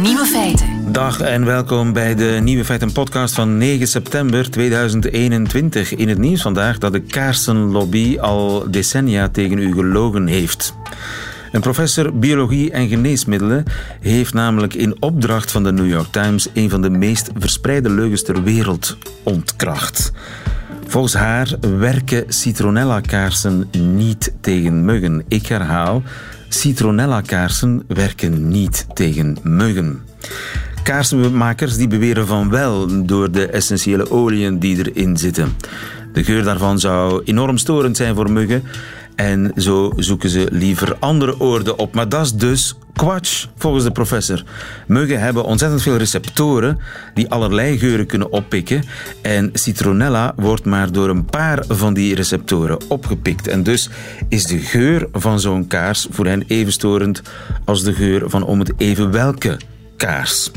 Nieuwe feiten. Dag en welkom bij de Nieuwe Feiten podcast van 9 september 2021. In het nieuws vandaag dat de kaarsenlobby al decennia tegen u gelogen heeft. Een professor biologie en geneesmiddelen heeft namelijk in opdracht van de New York Times een van de meest verspreide leugens ter wereld ontkracht. Volgens haar werken citronella-kaarsen niet tegen muggen. Ik herhaal, citronella-kaarsen werken niet tegen muggen. Kaarsenmakers die beweren van wel door de essentiële oliën die erin zitten. De geur daarvan zou enorm storend zijn voor muggen en zo zoeken ze liever andere oorden op. Maar dat is dus kwatsch, volgens de professor. Muggen hebben ontzettend veel receptoren die allerlei geuren kunnen oppikken. En citronella wordt maar door een paar van die receptoren opgepikt. En dus is de geur van zo'n kaars voor hen even storend als de geur van om het even welke kaars.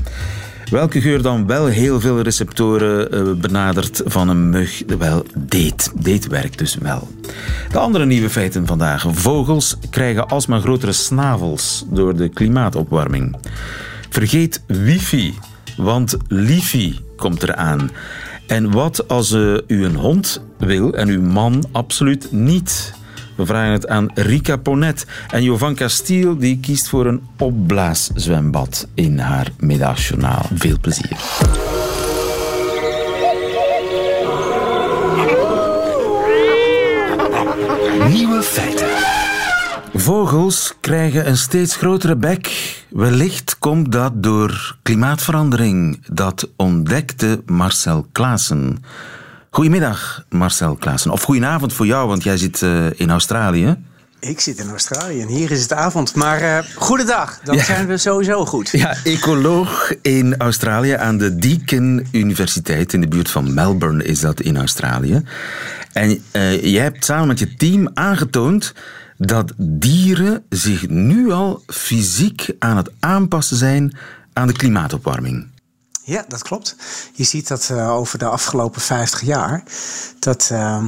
Welke geur dan wel heel veel receptoren uh, benadert van een mug? Wel, date. Date werkt dus wel. De andere nieuwe feiten vandaag. Vogels krijgen alsmaar grotere snavels door de klimaatopwarming. Vergeet wifi, want lifi komt eraan. En wat als uh, u een hond wil en uw man absoluut niet? We vragen het aan Rika Ponet. En Jovanka Stiel die kiest voor een opblaaszwembad in haar middagjournaal. Veel plezier. Nieuwe feiten. Vogels krijgen een steeds grotere bek. Wellicht komt dat door klimaatverandering. Dat ontdekte Marcel Klaassen. Goedemiddag, Marcel Klaassen. Of goedenavond voor jou, want jij zit uh, in Australië. Ik zit in Australië en hier is het avond. Maar uh, goedendag, dan ja. zijn we sowieso goed. Ja, ecoloog in Australië aan de Deakin Universiteit. In de buurt van Melbourne is dat in Australië. En uh, jij hebt samen met je team aangetoond dat dieren zich nu al fysiek aan het aanpassen zijn aan de klimaatopwarming. Ja, dat klopt. Je ziet dat uh, over de afgelopen 50 jaar dat uh,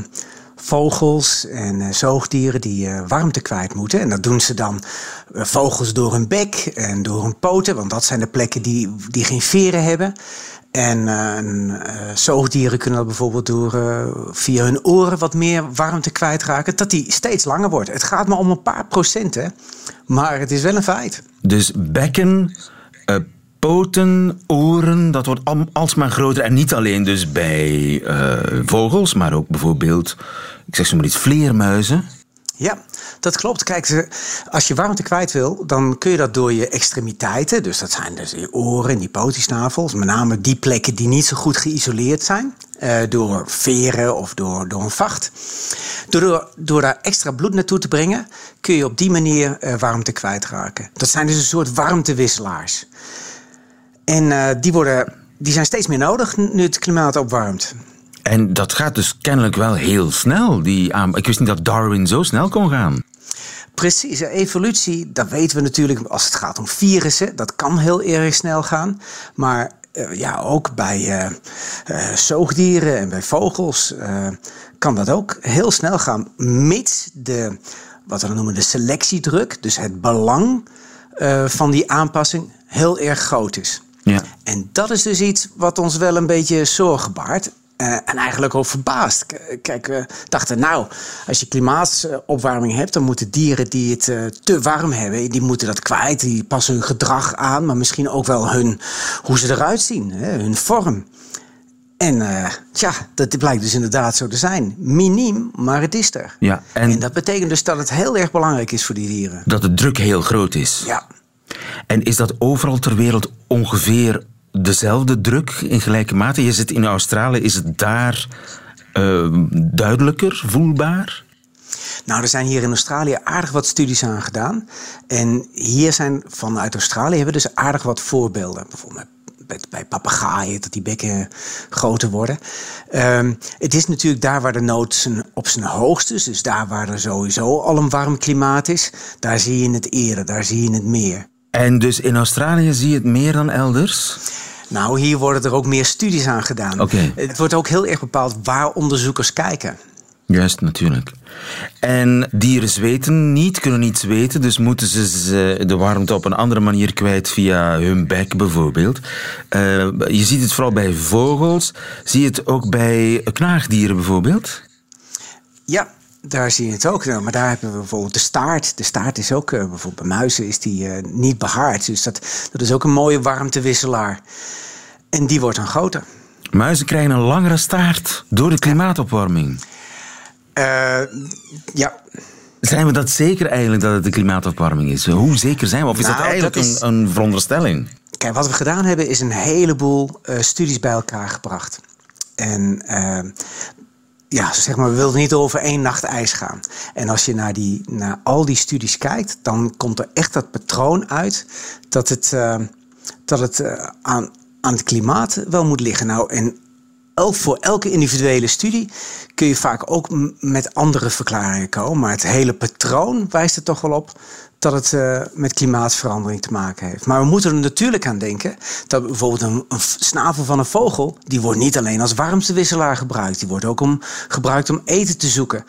vogels en uh, zoogdieren die warmte kwijt moeten. En dat doen ze dan vogels door hun bek en door hun poten, want dat zijn de plekken die, die geen veren hebben. En zoogdieren kunnen dat bijvoorbeeld door via hun oren wat meer warmte kwijtraken, dat die steeds langer wordt. Het gaat maar om een paar procenten, maar het is wel een feit. Dus bekken poten, oren, dat wordt alsmaar groter. En niet alleen dus bij uh, vogels, maar ook bijvoorbeeld, ik zeg zo maar iets, vleermuizen. Ja, dat klopt. Kijk, als je warmte kwijt wil, dan kun je dat door je extremiteiten. Dus dat zijn dus je oren, die potiesnavels. Met name die plekken die niet zo goed geïsoleerd zijn. Uh, door veren of door, door een vacht. Door, door daar extra bloed naartoe te brengen, kun je op die manier uh, warmte kwijtraken. Dat zijn dus een soort warmtewisselaars. En uh, die, worden, die zijn steeds meer nodig nu het klimaat opwarmt. En dat gaat dus kennelijk wel heel snel. Die. Ik wist niet dat Darwin zo snel kon gaan. Precies, evolutie, dat weten we natuurlijk als het gaat om virussen. Dat kan heel erg snel gaan. Maar uh, ja, ook bij uh, zoogdieren en bij vogels kan dat ook heel snel gaan. Mits de, wat we noemen, de selectiedruk, dus het belang van die aanpassing, heel erg groot is. Ja. En dat is dus iets wat ons wel een beetje zorgen baart. Uh, en eigenlijk ook verbaasd. Kijk, we dachten, nou, als je klimaatopwarming hebt, dan moeten dieren die het uh, te warm hebben, die moeten dat kwijt. Die passen hun gedrag aan, maar misschien ook wel hun, hoe ze eruit zien, hè, hun vorm. En uh, tja, dat blijkt dus inderdaad zo te zijn. Miniem, maar het is er. Ja, en, en dat betekent dus dat het heel erg belangrijk is voor die dieren. Dat de druk heel groot is. Ja. En is dat overal ter wereld ongeveer dezelfde druk in gelijke mate? Je zit in Australië, is het daar uh, duidelijker, voelbaar? Nou, er zijn hier in Australië aardig wat studies aan gedaan. En hier zijn vanuit Australië hebben we dus aardig wat voorbeelden. Bijvoorbeeld bij papegaaien, dat die bekken groter worden. Um, het is natuurlijk daar waar de nood op zijn hoogst is. Dus daar waar er sowieso al een warm klimaat is. Daar zie je het eerder, daar zie je het meer. En dus in Australië zie je het meer dan elders? Nou, hier worden er ook meer studies aan gedaan. Okay. Het wordt ook heel erg bepaald waar onderzoekers kijken. Juist, natuurlijk. En dieren zweten niet, kunnen niet zweten, dus moeten ze de warmte op een andere manier kwijt via hun bek bijvoorbeeld. Uh, je ziet het vooral bij vogels. Zie je het ook bij knaagdieren bijvoorbeeld? Ja, daar zie je het ook. Nou, maar daar hebben we bijvoorbeeld de staart. De staart is ook, uh, bijvoorbeeld bij muizen, is die uh, niet behaard. Dus dat, dat is ook een mooie warmtewisselaar. En die wordt dan groter. Muizen krijgen een langere staart door de klimaatopwarming. Uh, ja. Zijn we dat zeker eigenlijk dat het de klimaatopwarming is? Hoe zeker zijn we? Of is nou, dat eigenlijk dat is... Een, een veronderstelling? Kijk, wat we gedaan hebben is een heleboel uh, studies bij elkaar gebracht. En uh, ja, zeg maar, we wilden niet over één nacht ijs gaan. En als je naar, die, naar al die studies kijkt, dan komt er echt dat patroon uit dat het, dat het aan, aan het klimaat wel moet liggen. Nou, en elk, voor elke individuele studie kun je vaak ook met andere verklaringen komen. Maar het hele patroon wijst er toch wel op dat het uh, met klimaatverandering te maken heeft. Maar we moeten er natuurlijk aan denken dat bijvoorbeeld een, snavel van een vogel, die wordt niet alleen als warmtewisselaar gebruikt, die wordt ook om, gebruikt om eten te zoeken.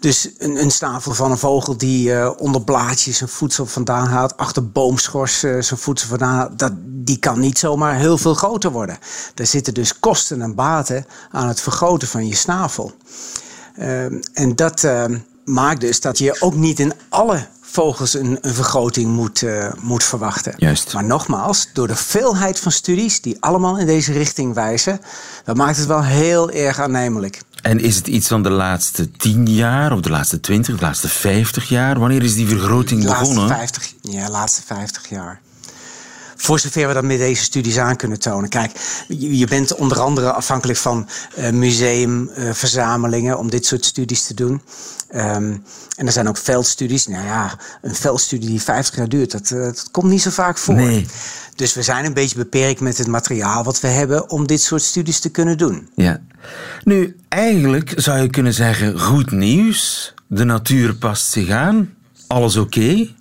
Dus een, een snavel van een vogel die uh, onder blaadjes zijn voedsel vandaan haalt, achter boomschors uh, zijn voedsel vandaan haalt, dat, die kan niet zomaar heel veel groter worden. Er zitten dus kosten en baten aan het vergroten van je snavel. en dat maakt dus dat je ook niet in alle vogels een, een vergroting moet, uh, moet verwachten. Juist. Maar nogmaals, door de veelheid van studies die allemaal in deze richting wijzen, dat maakt het wel heel erg aannemelijk. En is het iets van de laatste tien jaar, of de laatste twintig, de laatste vijftig jaar? Wanneer is die vergroting de laatste begonnen? 50, ja, de laatste vijftig jaar. Voor zover we dat met deze studies aan kunnen tonen. Kijk, je, bent onder andere afhankelijk van uh, museumverzamelingen uh, om dit soort studies te doen. Um, en er zijn ook veldstudies. Nou ja, een veldstudie die 50 jaar duurt, dat, uh, dat komt niet zo vaak voor. Nee. Dus we zijn een beetje beperkt met het materiaal wat we hebben om dit soort studies te kunnen doen. Ja. Nu, eigenlijk zou je kunnen zeggen: goed nieuws. De natuur past zich aan. Alles oké. Okay.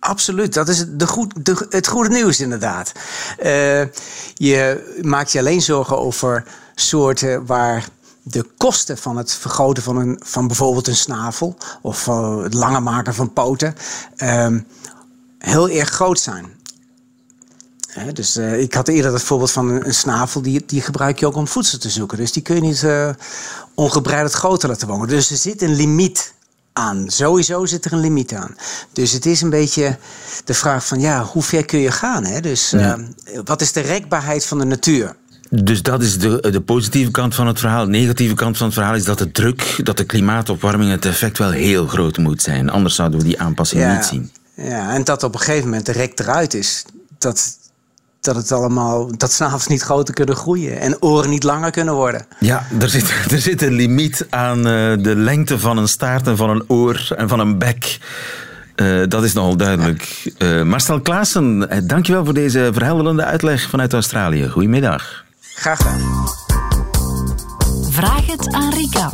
Absoluut, dat is de goed, de, het goede nieuws inderdaad. Uh, je maakt je alleen zorgen over soorten waar de kosten van het vergroten van, een, van bijvoorbeeld een snavel of uh, het langer maken van poten uh, heel erg groot zijn. Dus uh, ik had eerder het voorbeeld van een, een, snavel, die, die gebruik je ook om voedsel te zoeken. Dus die kun je niet ongebreideld groter laten wonen. Dus er zit een limiet aan. Sowieso zit er een limiet aan. Dus het is een beetje de vraag van ja, hoe ver kun je gaan? Hè? Dus ja. uh, wat is de rekbaarheid van de natuur? Dus dat is de, de positieve kant van het verhaal. De negatieve kant van het verhaal is dat de druk, dat de klimaatopwarming, het effect wel heel groot moet zijn. Anders zouden we die aanpassing ja, niet zien. Ja, en dat op een gegeven moment de rek eruit is. Dat, dat het allemaal, dat s'avonds niet groter kunnen groeien en oren niet langer kunnen worden. Ja, er zit, er zit een limiet aan uh, de lengte van een staart en van een oor en van een bek. Uh, dat is nogal duidelijk. Ja. Uh, Marcel Klaassen, dankjewel voor deze verhelderende uitleg vanuit Australië. Goedemiddag. Graag gedaan. Vraag het aan Rika.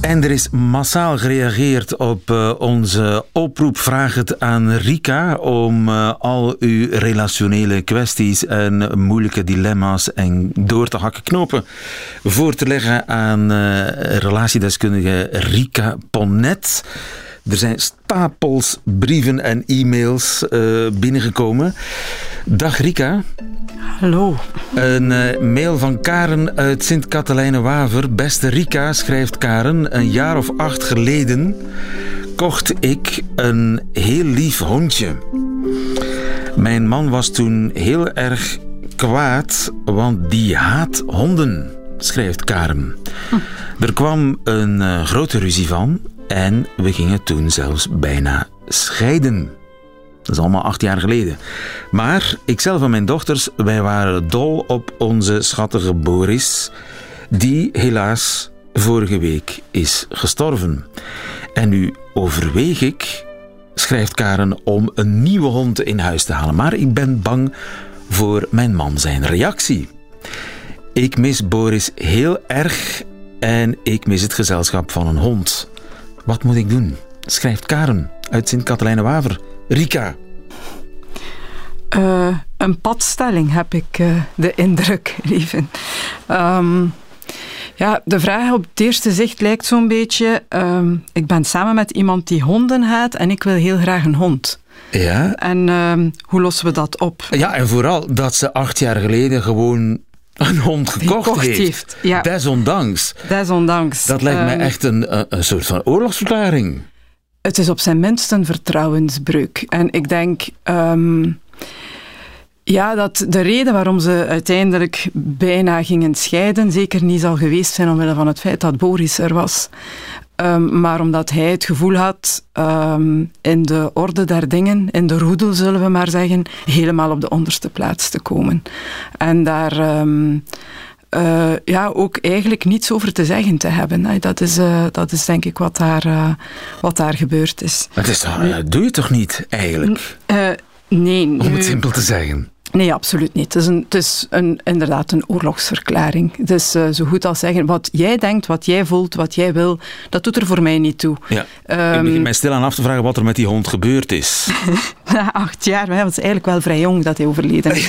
En er is massaal gereageerd op uh, onze oproep Vraag het aan Rika om uh, al uw relationele kwesties en moeilijke dilemma's en door te hakken knopen voor te leggen aan uh, relatiedeskundige Rika Ponnet. Er zijn stapels brieven en e-mails binnengekomen. Dag Rika. Hallo. Een uh, mail van Karen uit Sint-Katelijne-Waver. Beste Rika, schrijft Karen, een jaar of acht geleden kocht ik een heel lief hondje. Mijn man was toen heel erg kwaad, want die haat honden, schrijft Karen. Hm. Er kwam een uh, grote ruzie van en we gingen toen zelfs bijna scheiden. Dat is allemaal acht jaar geleden. Maar ikzelf en mijn dochters, wij waren dol op onze schattige Boris, die helaas vorige week is gestorven. En nu overweeg ik, schrijft Karen, om een nieuwe hond in huis te halen. Maar ik ben bang voor mijn man zijn reactie. Ik mis Boris heel erg en ik mis het gezelschap van een hond. Wat moet ik doen? Schrijft Karen uit Sint-Katelijne-Waver. Rika. Uh, een padstelling heb ik uh, de indruk, even. Um, ja, de vraag op het eerste zicht lijkt zo'n beetje... Um, ik ben samen met iemand die honden haat en ik wil heel graag een hond. Ja. En uh, hoe lossen we dat op? Ja, en vooral dat ze acht jaar geleden gewoon een hond gekocht, gekocht heeft. heeft ja. Desondanks. Desondanks. Dat lijkt um, mij echt een, een, een soort van oorlogsverklaring. Het is op zijn minst een vertrouwensbreuk. En ik denk... Um, ja, dat de reden waarom ze uiteindelijk bijna gingen scheiden zeker niet zal geweest zijn omwille van het feit dat Boris er was. Um, maar omdat hij het gevoel had um, in de orde der dingen, in de roedel zullen we maar zeggen, helemaal op de onderste plaats te komen. En daar um, uh, ja, ook eigenlijk niets over te zeggen te hebben. Dat is, uh, dat is denk ik wat daar, uh, wat daar gebeurd is. Maar het is dat doe je toch niet eigenlijk? nee. Om het simpel te zeggen. Nee, absoluut niet. Het is, een, het is een, inderdaad een oorlogsverklaring. Het is uh, zo goed als zeggen, wat jij denkt, wat jij voelt, wat jij wil, dat doet er voor mij niet toe. Ja. Um, ik begin mij stilaan af te vragen wat er met die hond gebeurd is. Na acht jaar, maar het is eigenlijk wel vrij jong dat hij overleden is.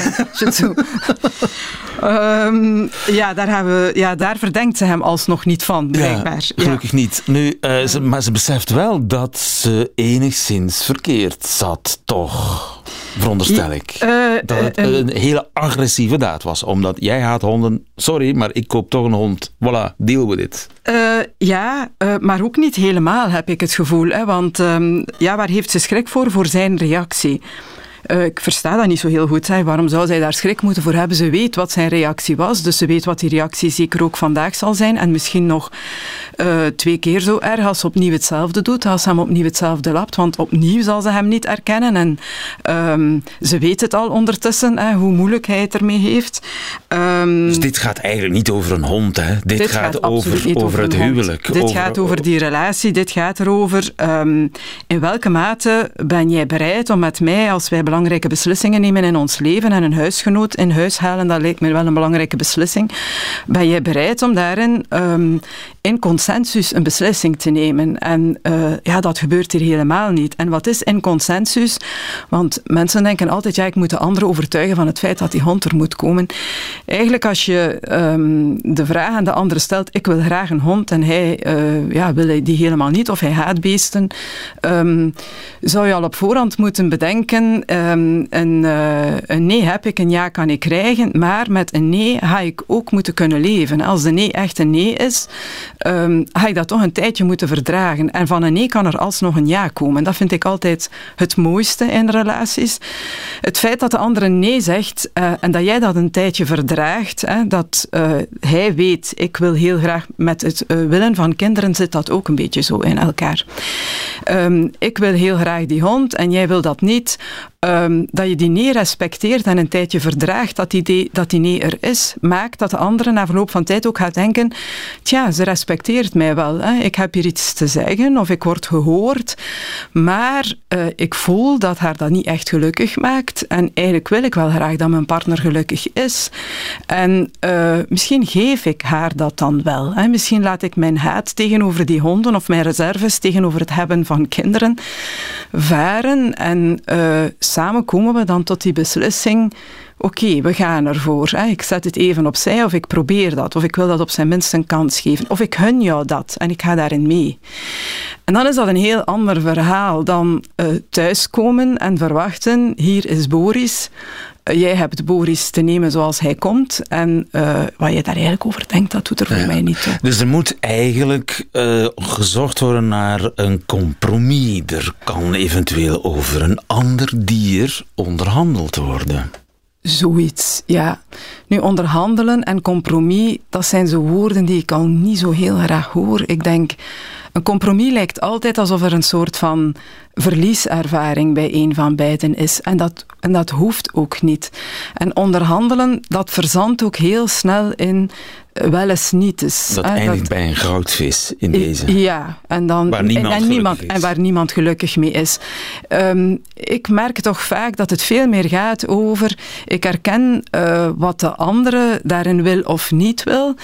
um, ja, daar hebben we, ja, daar verdenkt ze hem alsnog niet van, blijkbaar. Ja, gelukkig ja. niet. Nu, uh, ze, maar ze beseft wel dat ze enigszins verkeerd zat, toch? Veronderstel ik. Uh, dat het een hele agressieve daad was. Omdat jij haat honden. Sorry, maar ik koop toch een hond. Voilà, deal with it. Uh, ja, maar ook niet helemaal, heb ik het gevoel. Hè? Want um, ja, waar heeft ze schrik voor? Voor zijn reactie. Uh, ik versta dat niet zo heel goed. Hè. Waarom zou zij daar schrik moeten voor hebben? Ze weet wat zijn reactie was, dus ze weet wat die reactie zeker ook vandaag zal zijn. En misschien nog uh, twee keer zo erg als ze opnieuw hetzelfde doet, als ze hem opnieuw hetzelfde lapt. Want opnieuw zal ze hem niet erkennen. En um, ze weet het al ondertussen, hè, hoe moeilijk hij het ermee heeft. Um, dus dit gaat eigenlijk niet over een hond, hè? Dit, dit gaat, gaat over, over, het huwelijk. Dit over, gaat over die relatie, dit gaat erover um, in welke mate ben jij bereid om met mij, als wij belangrijke beslissingen nemen in ons leven en een huisgenoot in huis halen, dat lijkt me wel een belangrijke beslissing. Ben jij bereid om daarin um, in consensus een beslissing te nemen? En uh, ja, dat gebeurt hier helemaal niet. En wat is in consensus? Want mensen denken altijd, ja, ik moet de anderen overtuigen van het feit dat die hond er moet komen. Eigenlijk als je um, de vraag aan de andere stelt, ik wil graag een hond en hij uh, ja, wil die helemaal niet of hij haat beesten, um, zou je al op voorhand moeten bedenken, um, een, uh, een nee heb ik, een ja kan ik krijgen, maar met een nee ga ik ook moeten kunnen leven. Als de nee echt een nee is, um, ga ik dat toch een tijdje moeten verdragen. En van een nee kan er alsnog een ja komen. Dat vind ik altijd het mooiste in relaties. Het feit dat de andere nee zegt uh, en dat jij dat een tijdje verdraagt, hè, dat uh, hij weet, ik wil heel graag met het uh, willen van kinderen, zit dat ook een beetje zo in elkaar. Um, ik wil heel graag die hond en jij wil dat niet. Um, dat je die nee respecteert en een tijdje verdraagt dat die, de, dat er is, maakt dat de andere na verloop van tijd ook gaat denken, tja, ze respecteert mij wel. Hè. Ik heb hier iets te zeggen of ik word gehoord, maar uh, ik voel dat haar dat niet echt gelukkig maakt en eigenlijk wil ik wel graag dat mijn partner gelukkig is. En uh, misschien geef ik haar dat dan wel. Hè. Misschien laat ik mijn haat tegenover die honden of mijn reserves tegenover het hebben van kinderen varen en uh, samen komen we dan tot die beslissing. Oké, okay, we gaan ervoor. Hè. Ik zet het even opzij of ik probeer dat. Of ik wil dat op zijn minst een kans geven. Of ik hun jou dat en ik ga daarin mee. En dan is dat een heel ander verhaal dan uh, thuiskomen en verwachten. Hier is Boris. Uh, jij hebt Boris te nemen zoals hij komt. En uh, wat je daar eigenlijk over denkt, dat doet er voor ja. mij niet toe. Dus er moet eigenlijk gezorgd worden naar een compromis. Er kan eventueel over een ander dier onderhandeld worden. Zoiets, ja. Nu, onderhandelen en compromis, dat zijn zo woorden die ik al niet zo heel graag hoor. Ik denk, een compromis lijkt altijd alsof er een soort van verlieservaring bij een van beiden is. En dat, en dat hoeft ook niet. En onderhandelen, dat verzandt ook heel snel in wel eens niet. Dat eindigt dat, bij een goudvis in deze. Ja, en, dan, waar niemand, en, en niemand, en waar niemand gelukkig mee is. Um, ik merk toch vaak dat het veel meer gaat over. Ik herken uh, wat de andere daarin wil of niet wil.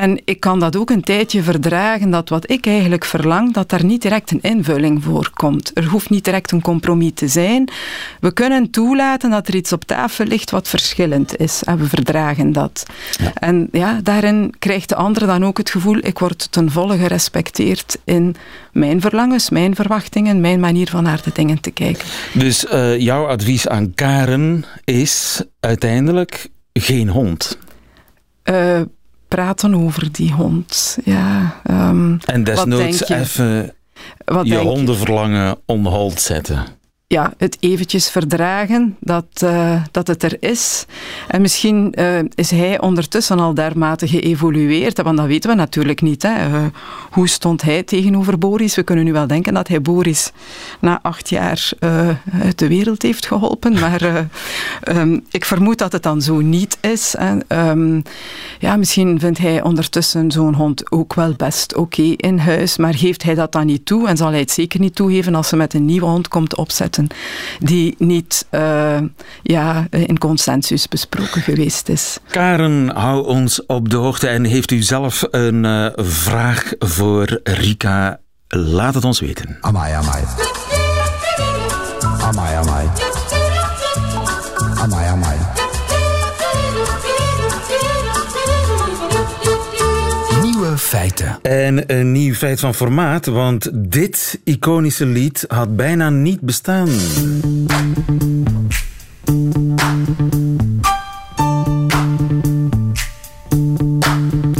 En ik kan dat ook een tijdje verdragen, dat wat ik eigenlijk verlang, dat daar niet direct een invulling voor komt. Er hoeft niet direct een compromis te zijn. We kunnen toelaten dat er iets op tafel ligt wat verschillend is. En we verdragen dat. En ja, daarin krijgt de andere dan ook het gevoel, ik word ten volle gerespecteerd in mijn verlangens, mijn verwachtingen, mijn manier van naar de dingen te kijken. Dus uh, jouw advies aan Karen is uiteindelijk geen hond? Uh, praten over die hond. Ja, um, en desnoods even wat je? hondenverlangen on hold zetten ja, het eventjes verdragen dat, uh, dat het er is. En misschien uh, is hij ondertussen al dermate geëvolueerd, want dat weten we natuurlijk niet. Hè. Uh, hoe stond hij tegenover Boris? We kunnen nu wel denken dat hij Boris na acht jaar uit de wereld heeft geholpen, maar um, ik vermoed dat het dan zo niet is. En, um, ja, misschien vindt hij ondertussen zo'n hond ook wel best oké in huis, maar geeft hij dat dan niet toe en zal hij het zeker niet toegeven als ze met een nieuwe hond komt opzetten die niet uh, ja, in consensus besproken geweest is. Karen, hou ons op de hoogte en heeft u zelf een uh, vraag voor Rika? Laat het ons weten. Amai, amai. Amai, amai. Amai, amai. Feiten. En een nieuw feit van formaat, want dit iconische lied had bijna niet bestaan.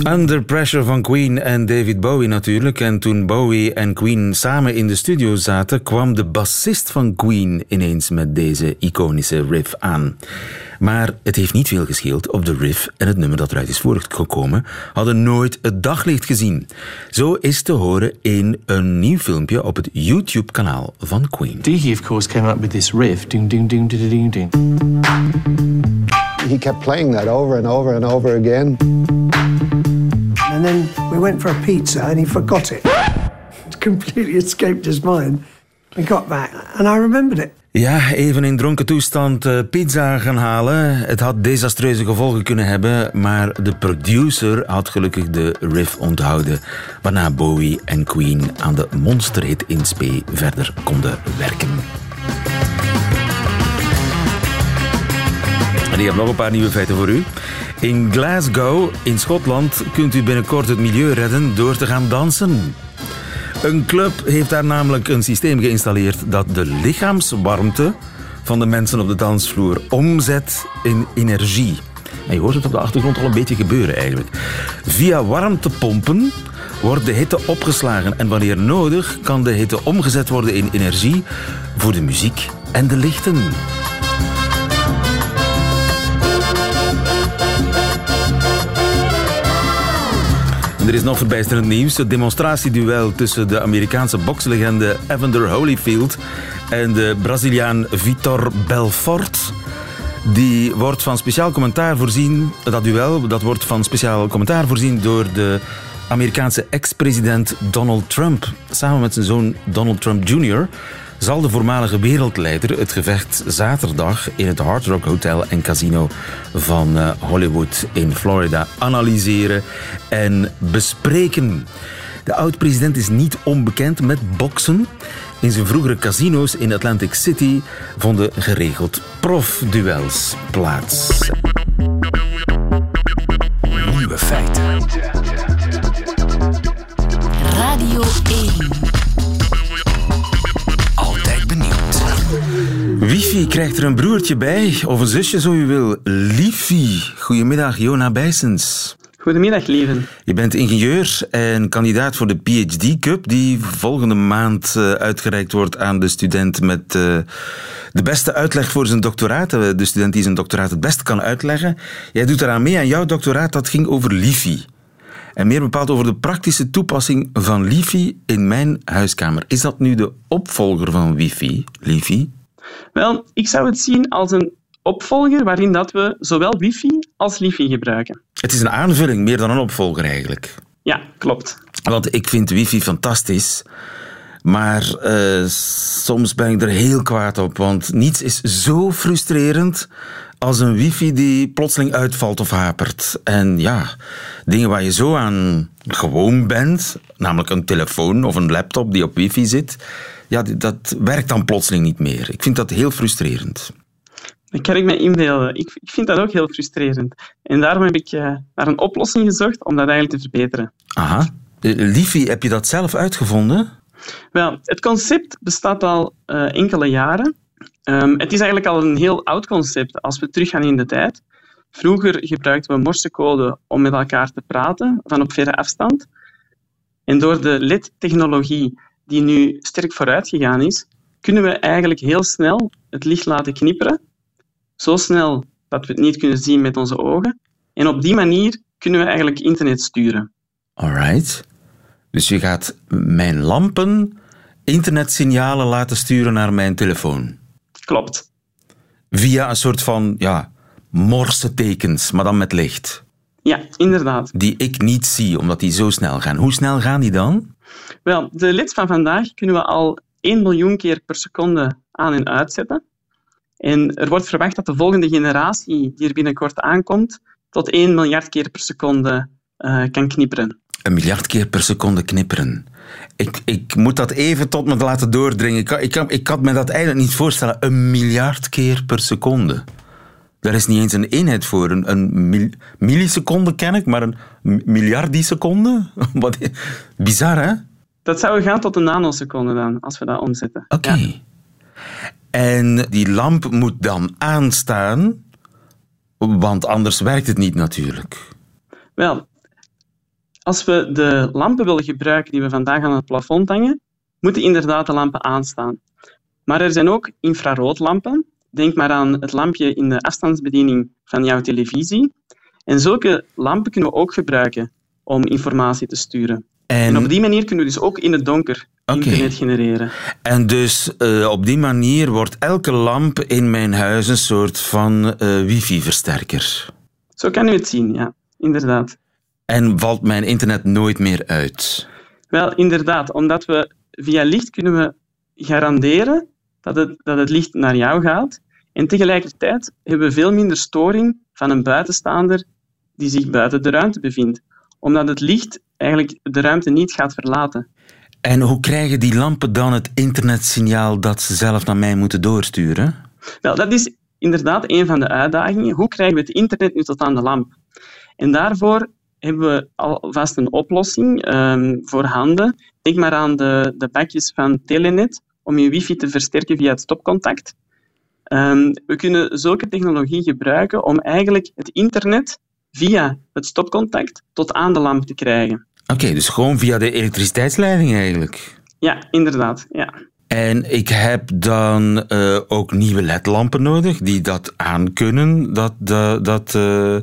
Under Pressure van Queen en David Bowie natuurlijk. En toen Bowie en Queen samen in de studio zaten, kwam de bassist van Queen ineens met deze iconische riff aan. Maar het heeft niet veel gescheeld of de riff en het nummer dat eruit is voortgekomen hadden nooit het daglicht gezien. Zo is te horen in een nieuw filmpje op het YouTube-kanaal van Queen. Diggy, of course, came up with this riff. Ding, ding, ding, ding, ding, ding. He kept playing that over and over and over again. And then we went for a pizza and he forgot it. It completely escaped his mind. We got back and I remembered it. Ja, even in dronken toestand uh, pizza gaan halen. Het had desastreuze gevolgen kunnen hebben, maar de producer had gelukkig de riff onthouden, waarna Bowie en Queen aan de monsterhit in spe verder konden werken. En ik heb nog een paar nieuwe feiten voor u. In Glasgow, in Schotland, kunt u binnenkort het milieu redden door te gaan dansen. Een club heeft daar namelijk een systeem geïnstalleerd dat de lichaamswarmte van de mensen op de dansvloer omzet in energie. En je hoort het op de achtergrond al een beetje gebeuren eigenlijk. Via warmtepompen wordt de hitte opgeslagen en wanneer nodig kan de hitte omgezet worden in energie voor de muziek en de lichten. Er is nog verbijsterend nieuws. Het demonstratieduel tussen de Amerikaanse bokslegende Evander Holyfield en de Braziliaan Vitor Belfort. Die wordt van speciaal commentaar voorzien, dat duel, dat wordt van speciaal commentaar voorzien door de Amerikaanse ex-president Donald Trump. Samen met zijn zoon Donald Trump Jr zal de voormalige wereldleider het gevecht zaterdag in het Hard Rock Hotel en Casino van eh, Hollywood in Florida analyseren en bespreken. De oud-president is niet onbekend met boksen. In zijn vroegere casino's in Atlantic City vonden geregeld profduels plaats. Wifi krijgt er een broertje bij, of een zusje zo u wil. Liefie. Goedemiddag, Jona Bijsens. Goedemiddag, lieven. Je bent ingenieur en kandidaat voor de PhD Cup, die volgende maand uh, uitgereikt wordt aan de student met uh, de beste uitleg voor zijn doctoraat. Eh, de student die zijn doctoraat het best kan uitleggen. Jij doet eraan mee en jouw doctoraat dat ging over Lifi. En meer bepaald over de praktische toepassing van Lifi in mijn huiskamer. Is dat nu de opvolger van Wifi, Lifi? Wel, ik zou het zien als een opvolger waarin dat we zowel wifi als lifi gebruiken. Het is een aanvulling, meer dan een opvolger eigenlijk. Ja, klopt. Want ik vind wifi fantastisch. Maar uh, soms ben ik er heel kwaad op, want niets is zo frustrerend als een wifi die plotseling uitvalt of hapert. En ja, dingen waar je zo aan gewoon bent, namelijk een telefoon of een laptop die op wifi zit, ja, dat werkt dan plotseling niet meer. Ik vind dat heel frustrerend. Dat kan ik me inbeelden. Ik, ik vind dat ook heel frustrerend. En daarom heb ik uh, naar een oplossing gezocht om dat eigenlijk te verbeteren. Aha. Liefie, heb je dat zelf uitgevonden? Wel, het concept bestaat al uh, enkele jaren. Um, het is eigenlijk al een heel oud concept als we teruggaan in de tijd. Vroeger gebruikten we morsecode om met elkaar te praten van op verre afstand. En door de LED-technologie die nu sterk vooruit gegaan is, kunnen we eigenlijk heel snel het licht laten knipperen. Zo snel dat we het niet kunnen zien met onze ogen. En op die manier kunnen we eigenlijk internet sturen. Alright. Dus je gaat mijn lampen internetsignalen laten sturen naar mijn telefoon. Klopt. Via een soort van ja, morse tekens, maar dan met licht. Ja, inderdaad. Die ik niet zie, omdat die zo snel gaan. Hoe snel gaan die dan? Wel, de leds van vandaag kunnen we al 1 miljoen keer per seconde aan- en uitzetten. En er wordt verwacht dat de volgende generatie, die er binnenkort aankomt, tot 1 miljard keer per seconde uh, kan knipperen. Een miljard keer per seconde knipperen. Ik, ik moet dat even tot me laten doordringen. Ik, ik, ik kan me dat eigenlijk niet voorstellen. Een miljard keer per seconde. Daar is niet eens een eenheid voor. Een, een milliseconde ken ik, maar een miljardieseconde? Wat, bizar, hè? Dat zou gaan tot een nanoseconde dan, als we dat omzetten. Oké. Ja. En die lamp moet dan aanstaan, want anders werkt het niet natuurlijk. Wel, als we de lampen willen gebruiken die we vandaag aan het plafond hangen, moeten inderdaad de lampen aanstaan. Maar er zijn ook infraroodlampen. Denk maar aan het lampje in de afstandsbediening van jouw televisie. En zulke lampen kunnen we ook gebruiken om informatie te sturen. En, op die manier kunnen we dus ook in het donker internet genereren. En dus uh, op die manier wordt elke lamp in mijn huis een soort van uh, wifi-versterker. Zo kan u het zien, ja, inderdaad. En valt mijn internet nooit meer uit? Wel, inderdaad. Omdat we via licht kunnen we garanderen dat het, dat het licht naar jou gaat. En tegelijkertijd hebben we veel minder storing van een buitenstaander die zich buiten de ruimte bevindt. Omdat het licht eigenlijk de ruimte niet gaat verlaten. En hoe krijgen die lampen dan het internetsignaal dat ze zelf naar mij moeten doorsturen? Wel, dat is inderdaad een van de uitdagingen. Hoe krijgen we het internet nu tot aan de lamp? En daarvoor hebben we alvast een oplossing um, voorhanden. Denk maar aan de, de bakjes van Telenet om je wifi te versterken via het stopcontact. Um, we kunnen zulke technologie gebruiken om eigenlijk het internet via het stopcontact tot aan de lamp te krijgen. Oké, dus gewoon via de elektriciteitsleiding eigenlijk? Ja, inderdaad. Ja. En ik heb dan uh, ook nieuwe ledlampen nodig die dat aankunnen, dat, dat, dat uh,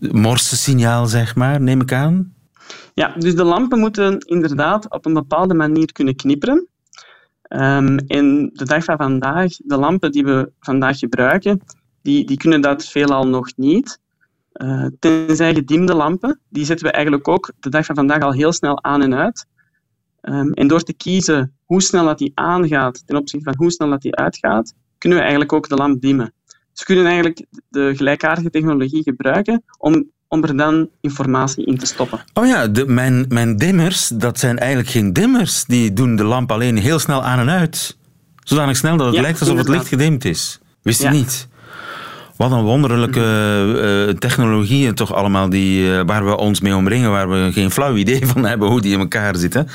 morse-signaal, zeg maar, neem ik aan? Ja, dus de lampen moeten inderdaad op een bepaalde manier kunnen knipperen. Um, de dag van vandaag, de lampen die we vandaag gebruiken, die, die kunnen dat veelal nog niet. Uh, tenzij gedimde lampen, die zetten we eigenlijk ook de dag van vandaag al heel snel aan en uit. Um, en door te kiezen hoe snel dat die aangaat ten opzichte van hoe snel dat die uitgaat, kunnen we eigenlijk ook de lamp dimmen. We kunnen eigenlijk de gelijkaardige technologie gebruiken om, om er dan informatie in te stoppen. Oh ja, de, mijn, mijn dimmers, dat zijn eigenlijk geen dimmers. Die doen de lamp alleen heel snel aan en uit. Zodanig snel dat het ja, lijkt alsof inderdaad. het licht gedimd is. Wist je ja. niet? Wat een wonderlijke uh, technologieën toch allemaal die, uh, waar we ons mee omringen, waar we geen flauw idee van hebben hoe die in elkaar zitten.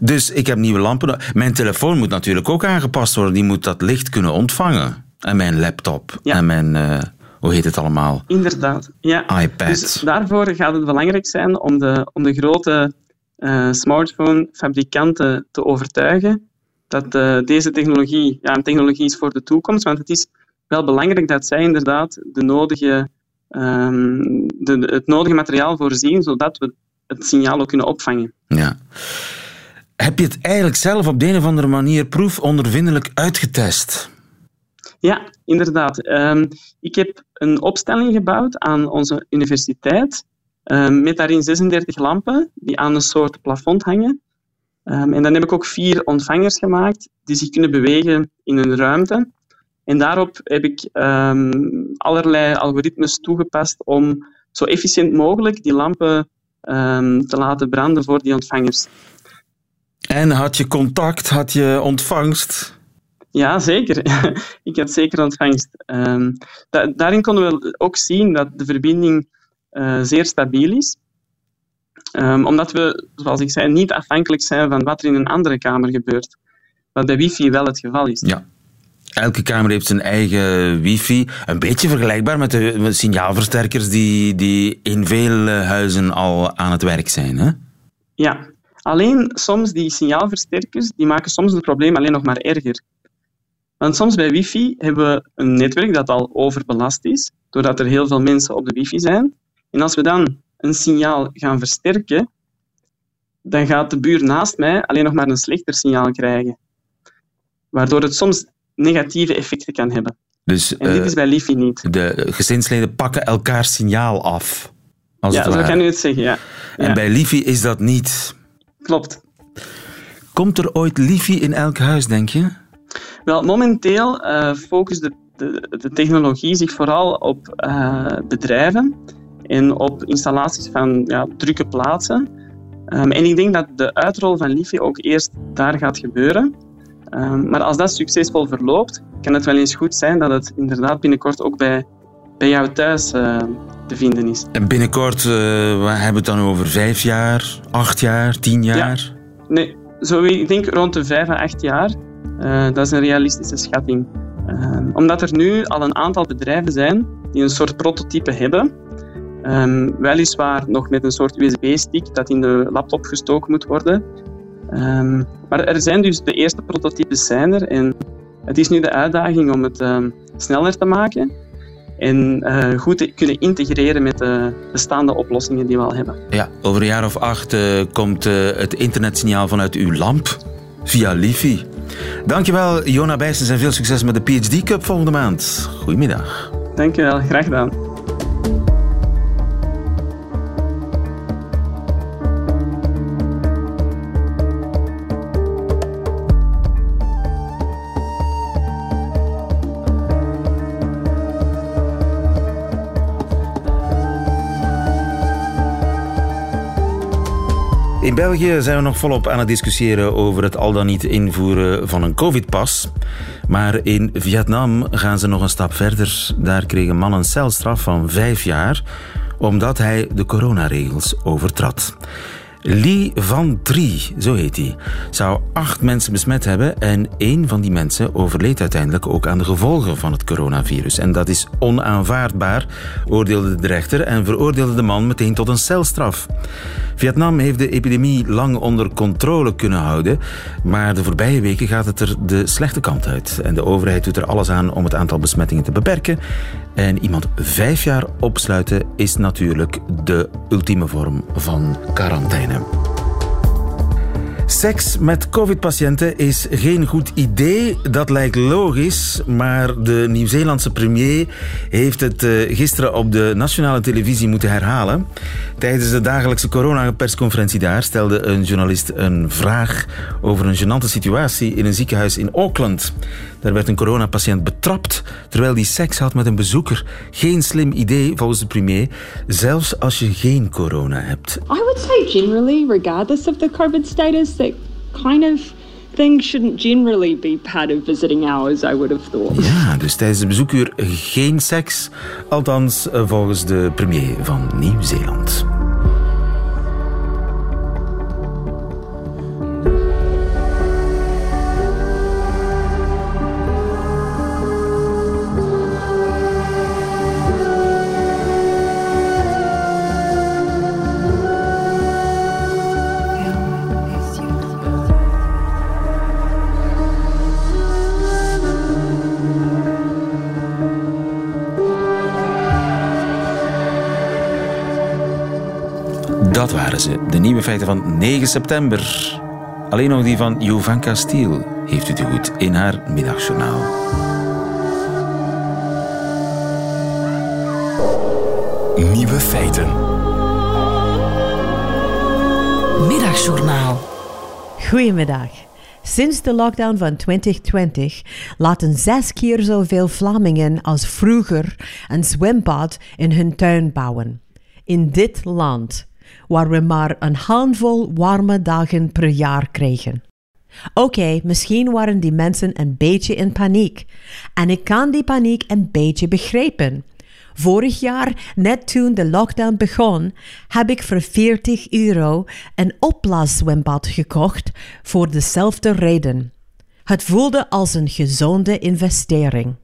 Dus ik heb nieuwe lampen. Mijn telefoon moet natuurlijk ook aangepast worden. Die moet dat licht kunnen ontvangen. En mijn laptop. Ja. En mijn, uh, hoe heet het allemaal? Inderdaad, ja. iPad. Dus daarvoor gaat het belangrijk zijn om de, om de grote smartphone-fabrikanten te overtuigen dat deze technologie ja, een technologie is voor de toekomst. Want het is wel belangrijk dat zij inderdaad de nodige, um, de, het nodige materiaal voorzien, zodat we het signaal ook kunnen opvangen. Ja. Heb je het eigenlijk zelf op de een of andere manier proefondervindelijk uitgetest? Ja, inderdaad. Um, ik heb een opstelling gebouwd aan onze universiteit um, met daarin 36 lampen die aan een soort plafond hangen. Um, en dan heb ik ook vier ontvangers gemaakt die zich kunnen bewegen in een ruimte. En daarop heb ik ehm, allerlei algoritmes toegepast om zo efficiënt mogelijk die lampen ehm, te laten branden voor die ontvangers. En had je contact, had je ontvangst? Ja, zeker. ik had zeker ontvangst. Ehm, da- daarin konden we ook zien dat de verbinding eh, zeer stabiel is. Ehm, omdat we, zoals ik zei, niet afhankelijk zijn van wat er in een andere kamer gebeurt. Wat bij wifi wel het geval is. Ja. Elke kamer heeft zijn eigen wifi. Een beetje vergelijkbaar met de met signaalversterkers die, die in veel eh, huizen al aan het werk zijn. Hè? Ja, alleen soms die signaalversterkers die maken soms het probleem alleen nog maar erger. Want soms bij wifi hebben we een netwerk dat al overbelast is, doordat er heel veel mensen op de wifi zijn. En als we dan een signaal gaan versterken, dan gaat de buur naast mij alleen nog maar een slechter signaal krijgen. Waardoor het soms negatieve effecten kan hebben. Dus En dit eh, is bij Lifi niet. de gezinsleden pakken elkaar signaal af. Als Ja, zo kan u het zeggen, ja. En Ja, bij Lifi is dat niet. Klopt. Komt er ooit Lifi in elk huis, denk je? Wel, momenteel eh focust de, de, de technologie zich vooral op eh, bedrijven en op installaties van ja, drukke plaatsen. Ehm, en ik denk dat de uitrol van Lifi ook eerst daar gaat gebeuren. Ehm, maar als dat succesvol verloopt, kan het wel eens goed zijn dat het inderdaad binnenkort ook bij, bij jou thuis eh, te vinden is. En binnenkort, eh, we hebben we het dan over vijf jaar, acht jaar, tien jaar? Nee, zo, ik denk rond de 5 à 8 jaar. Eh, dat is een realistische schatting. Ehm, omdat er nu al een aantal bedrijven zijn die een soort prototype hebben. Ehm, weliswaar nog met een soort USB-stick dat in de laptop gestoken moet worden. Ehm, maar er zijn dus de eerste prototypes zijn er. En het is nu de uitdaging om het sneller te maken. En eh, goed te kunnen integreren met de bestaande oplossingen die we al hebben. Ja, over een jaar of acht eh, komt eh, het internetsignaal vanuit uw lamp via Lifi. Dankjewel, Jona Bijsens, en veel succes met de PhD Cup volgende maand. Goedemiddag. Dankjewel, graag gedaan. België zijn we nog volop aan het discussiëren over het al dan niet invoeren van een covid-pas. Maar in Vietnam gaan ze nog een stap verder. Daar kreeg een man een celstraf van vijf jaar omdat hij de coronaregels overtrad. Lee Van Trie, zo heet hij, zou acht mensen besmet hebben en één van die mensen overleed uiteindelijk ook aan de gevolgen van het coronavirus. En dat is onaanvaardbaar, oordeelde de rechter en veroordeelde de man meteen tot een celstraf. Vietnam heeft de epidemie lang onder controle kunnen houden, maar de voorbije weken gaat het er de slechte kant uit. En de overheid doet er alles aan om het aantal besmettingen te beperken. En iemand vijf jaar opsluiten is natuurlijk de ultieme vorm van quarantaine. Seks met covid-patiënten is geen goed idee, dat lijkt logisch, maar de Nieuw-Zeelandse premier heeft het eh, gisteren op de nationale televisie moeten herhalen. Tijdens de dagelijkse coronapersconferentie daar stelde een journalist een vraag over een gênante situatie in een ziekenhuis in Auckland. Daar werd een coronapatiënt betrapt terwijl hij seks had met een bezoeker. Geen slim idee volgens de premier, zelfs als je geen corona hebt. I would say generally, regardless of the COVID status, that kind of thing shouldn't generally be part of visiting hours, I would have thought. Ja, dus tijdens het bezoekuur geen seks. Althans, eh, volgens de premier van Nieuw-Zeeland. Waren ze, de nieuwe feiten van 9 september. Alleen nog die van Jovanka Stiel heeft u te goed in haar middagjournaal. Nieuwe feiten. Middagjournaal. Goedemiddag. Sinds de lockdown van 2020 laten zes keer zoveel Vlamingen als vroeger een zwembad in hun tuin bouwen. In dit land, waar we maar een handvol warme dagen per jaar kregen. Oké, misschien waren die mensen een beetje in paniek. En ik kan die paniek een beetje begrijpen. Vorig jaar, net toen de lockdown begon, heb ik voor 40 euro een opblaaszwembad gekocht voor dezelfde reden. Het voelde als een gezonde investering.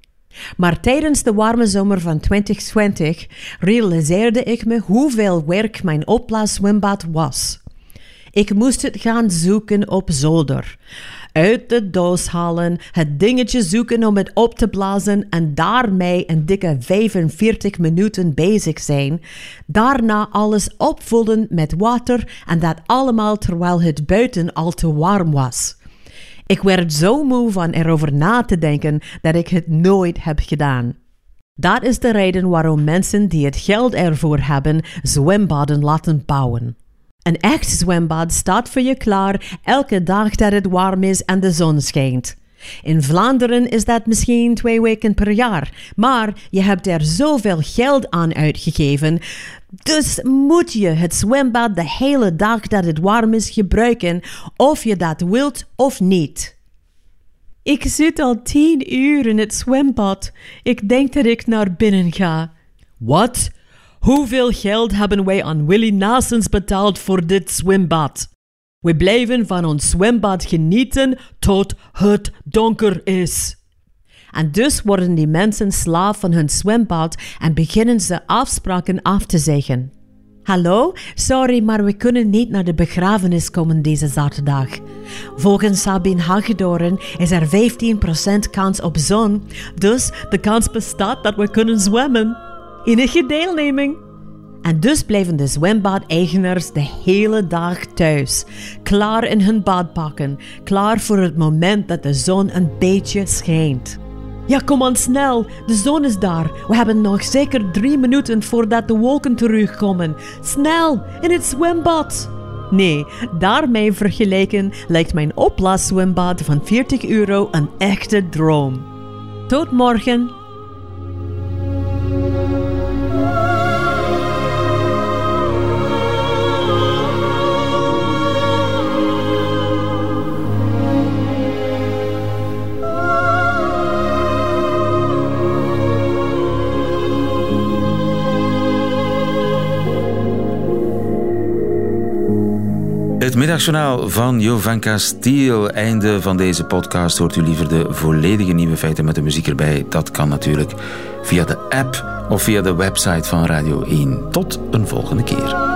Maar tijdens de warme zomer van 2020 realiseerde ik me hoeveel werk mijn opblaaszwembad was. Ik moest het gaan zoeken op zolder uit de doos halen, het dingetje zoeken om het op te blazen en daarmee een dikke 45 minuten bezig zijn. Daarna alles opvullen met water en dat allemaal terwijl het buiten al te warm was. Ik werd zo moe van erover na te denken dat ik het nooit heb gedaan. Dat is de reden waarom mensen die het geld ervoor hebben zwembaden laten bouwen. Een echt zwembad staat voor je klaar elke dag dat het warm is en de zon schijnt. In Vlaanderen is dat misschien twee weken per jaar, maar je hebt er zoveel geld aan uitgegeven. Dus moet je het zwembad de hele dag dat het warm is gebruiken, of je dat wilt of niet. Ik zit al tien uur in het zwembad. Ik denk dat ik naar binnen ga. Wat? Hoeveel geld hebben wij aan Willy Nasens betaald voor dit zwembad? We blijven van ons zwembad genieten tot het donker is. En dus worden die mensen slaaf van hun zwembad en beginnen ze afspraken af te zeggen. Hallo, sorry, maar we kunnen niet naar de begrafenis komen deze zaterdag. Volgens Sabine Hagedoren is er 15% kans op zon, dus de kans bestaat dat we kunnen zwemmen enige deelneming. En dus blijven de zwembadeigenaars de hele dag thuis, klaar in hun badpakken, klaar voor het moment dat de zon een beetje schijnt. Ja, kom aan snel, de zon is daar. We hebben nog zeker drie minuten voordat de wolken terugkomen. Snel, in het zwembad. Nee, daarmee vergeleken lijkt mijn opblaaszwembad van 40 euro een echte droom. Tot morgen. Middagjournaal van Jovanka Stiel. Einde van deze podcast. Hoort u liever de volledige nieuwe feiten met de muziek erbij? Dat kan natuurlijk via de app of via de website van Radio 1. Tot een volgende keer.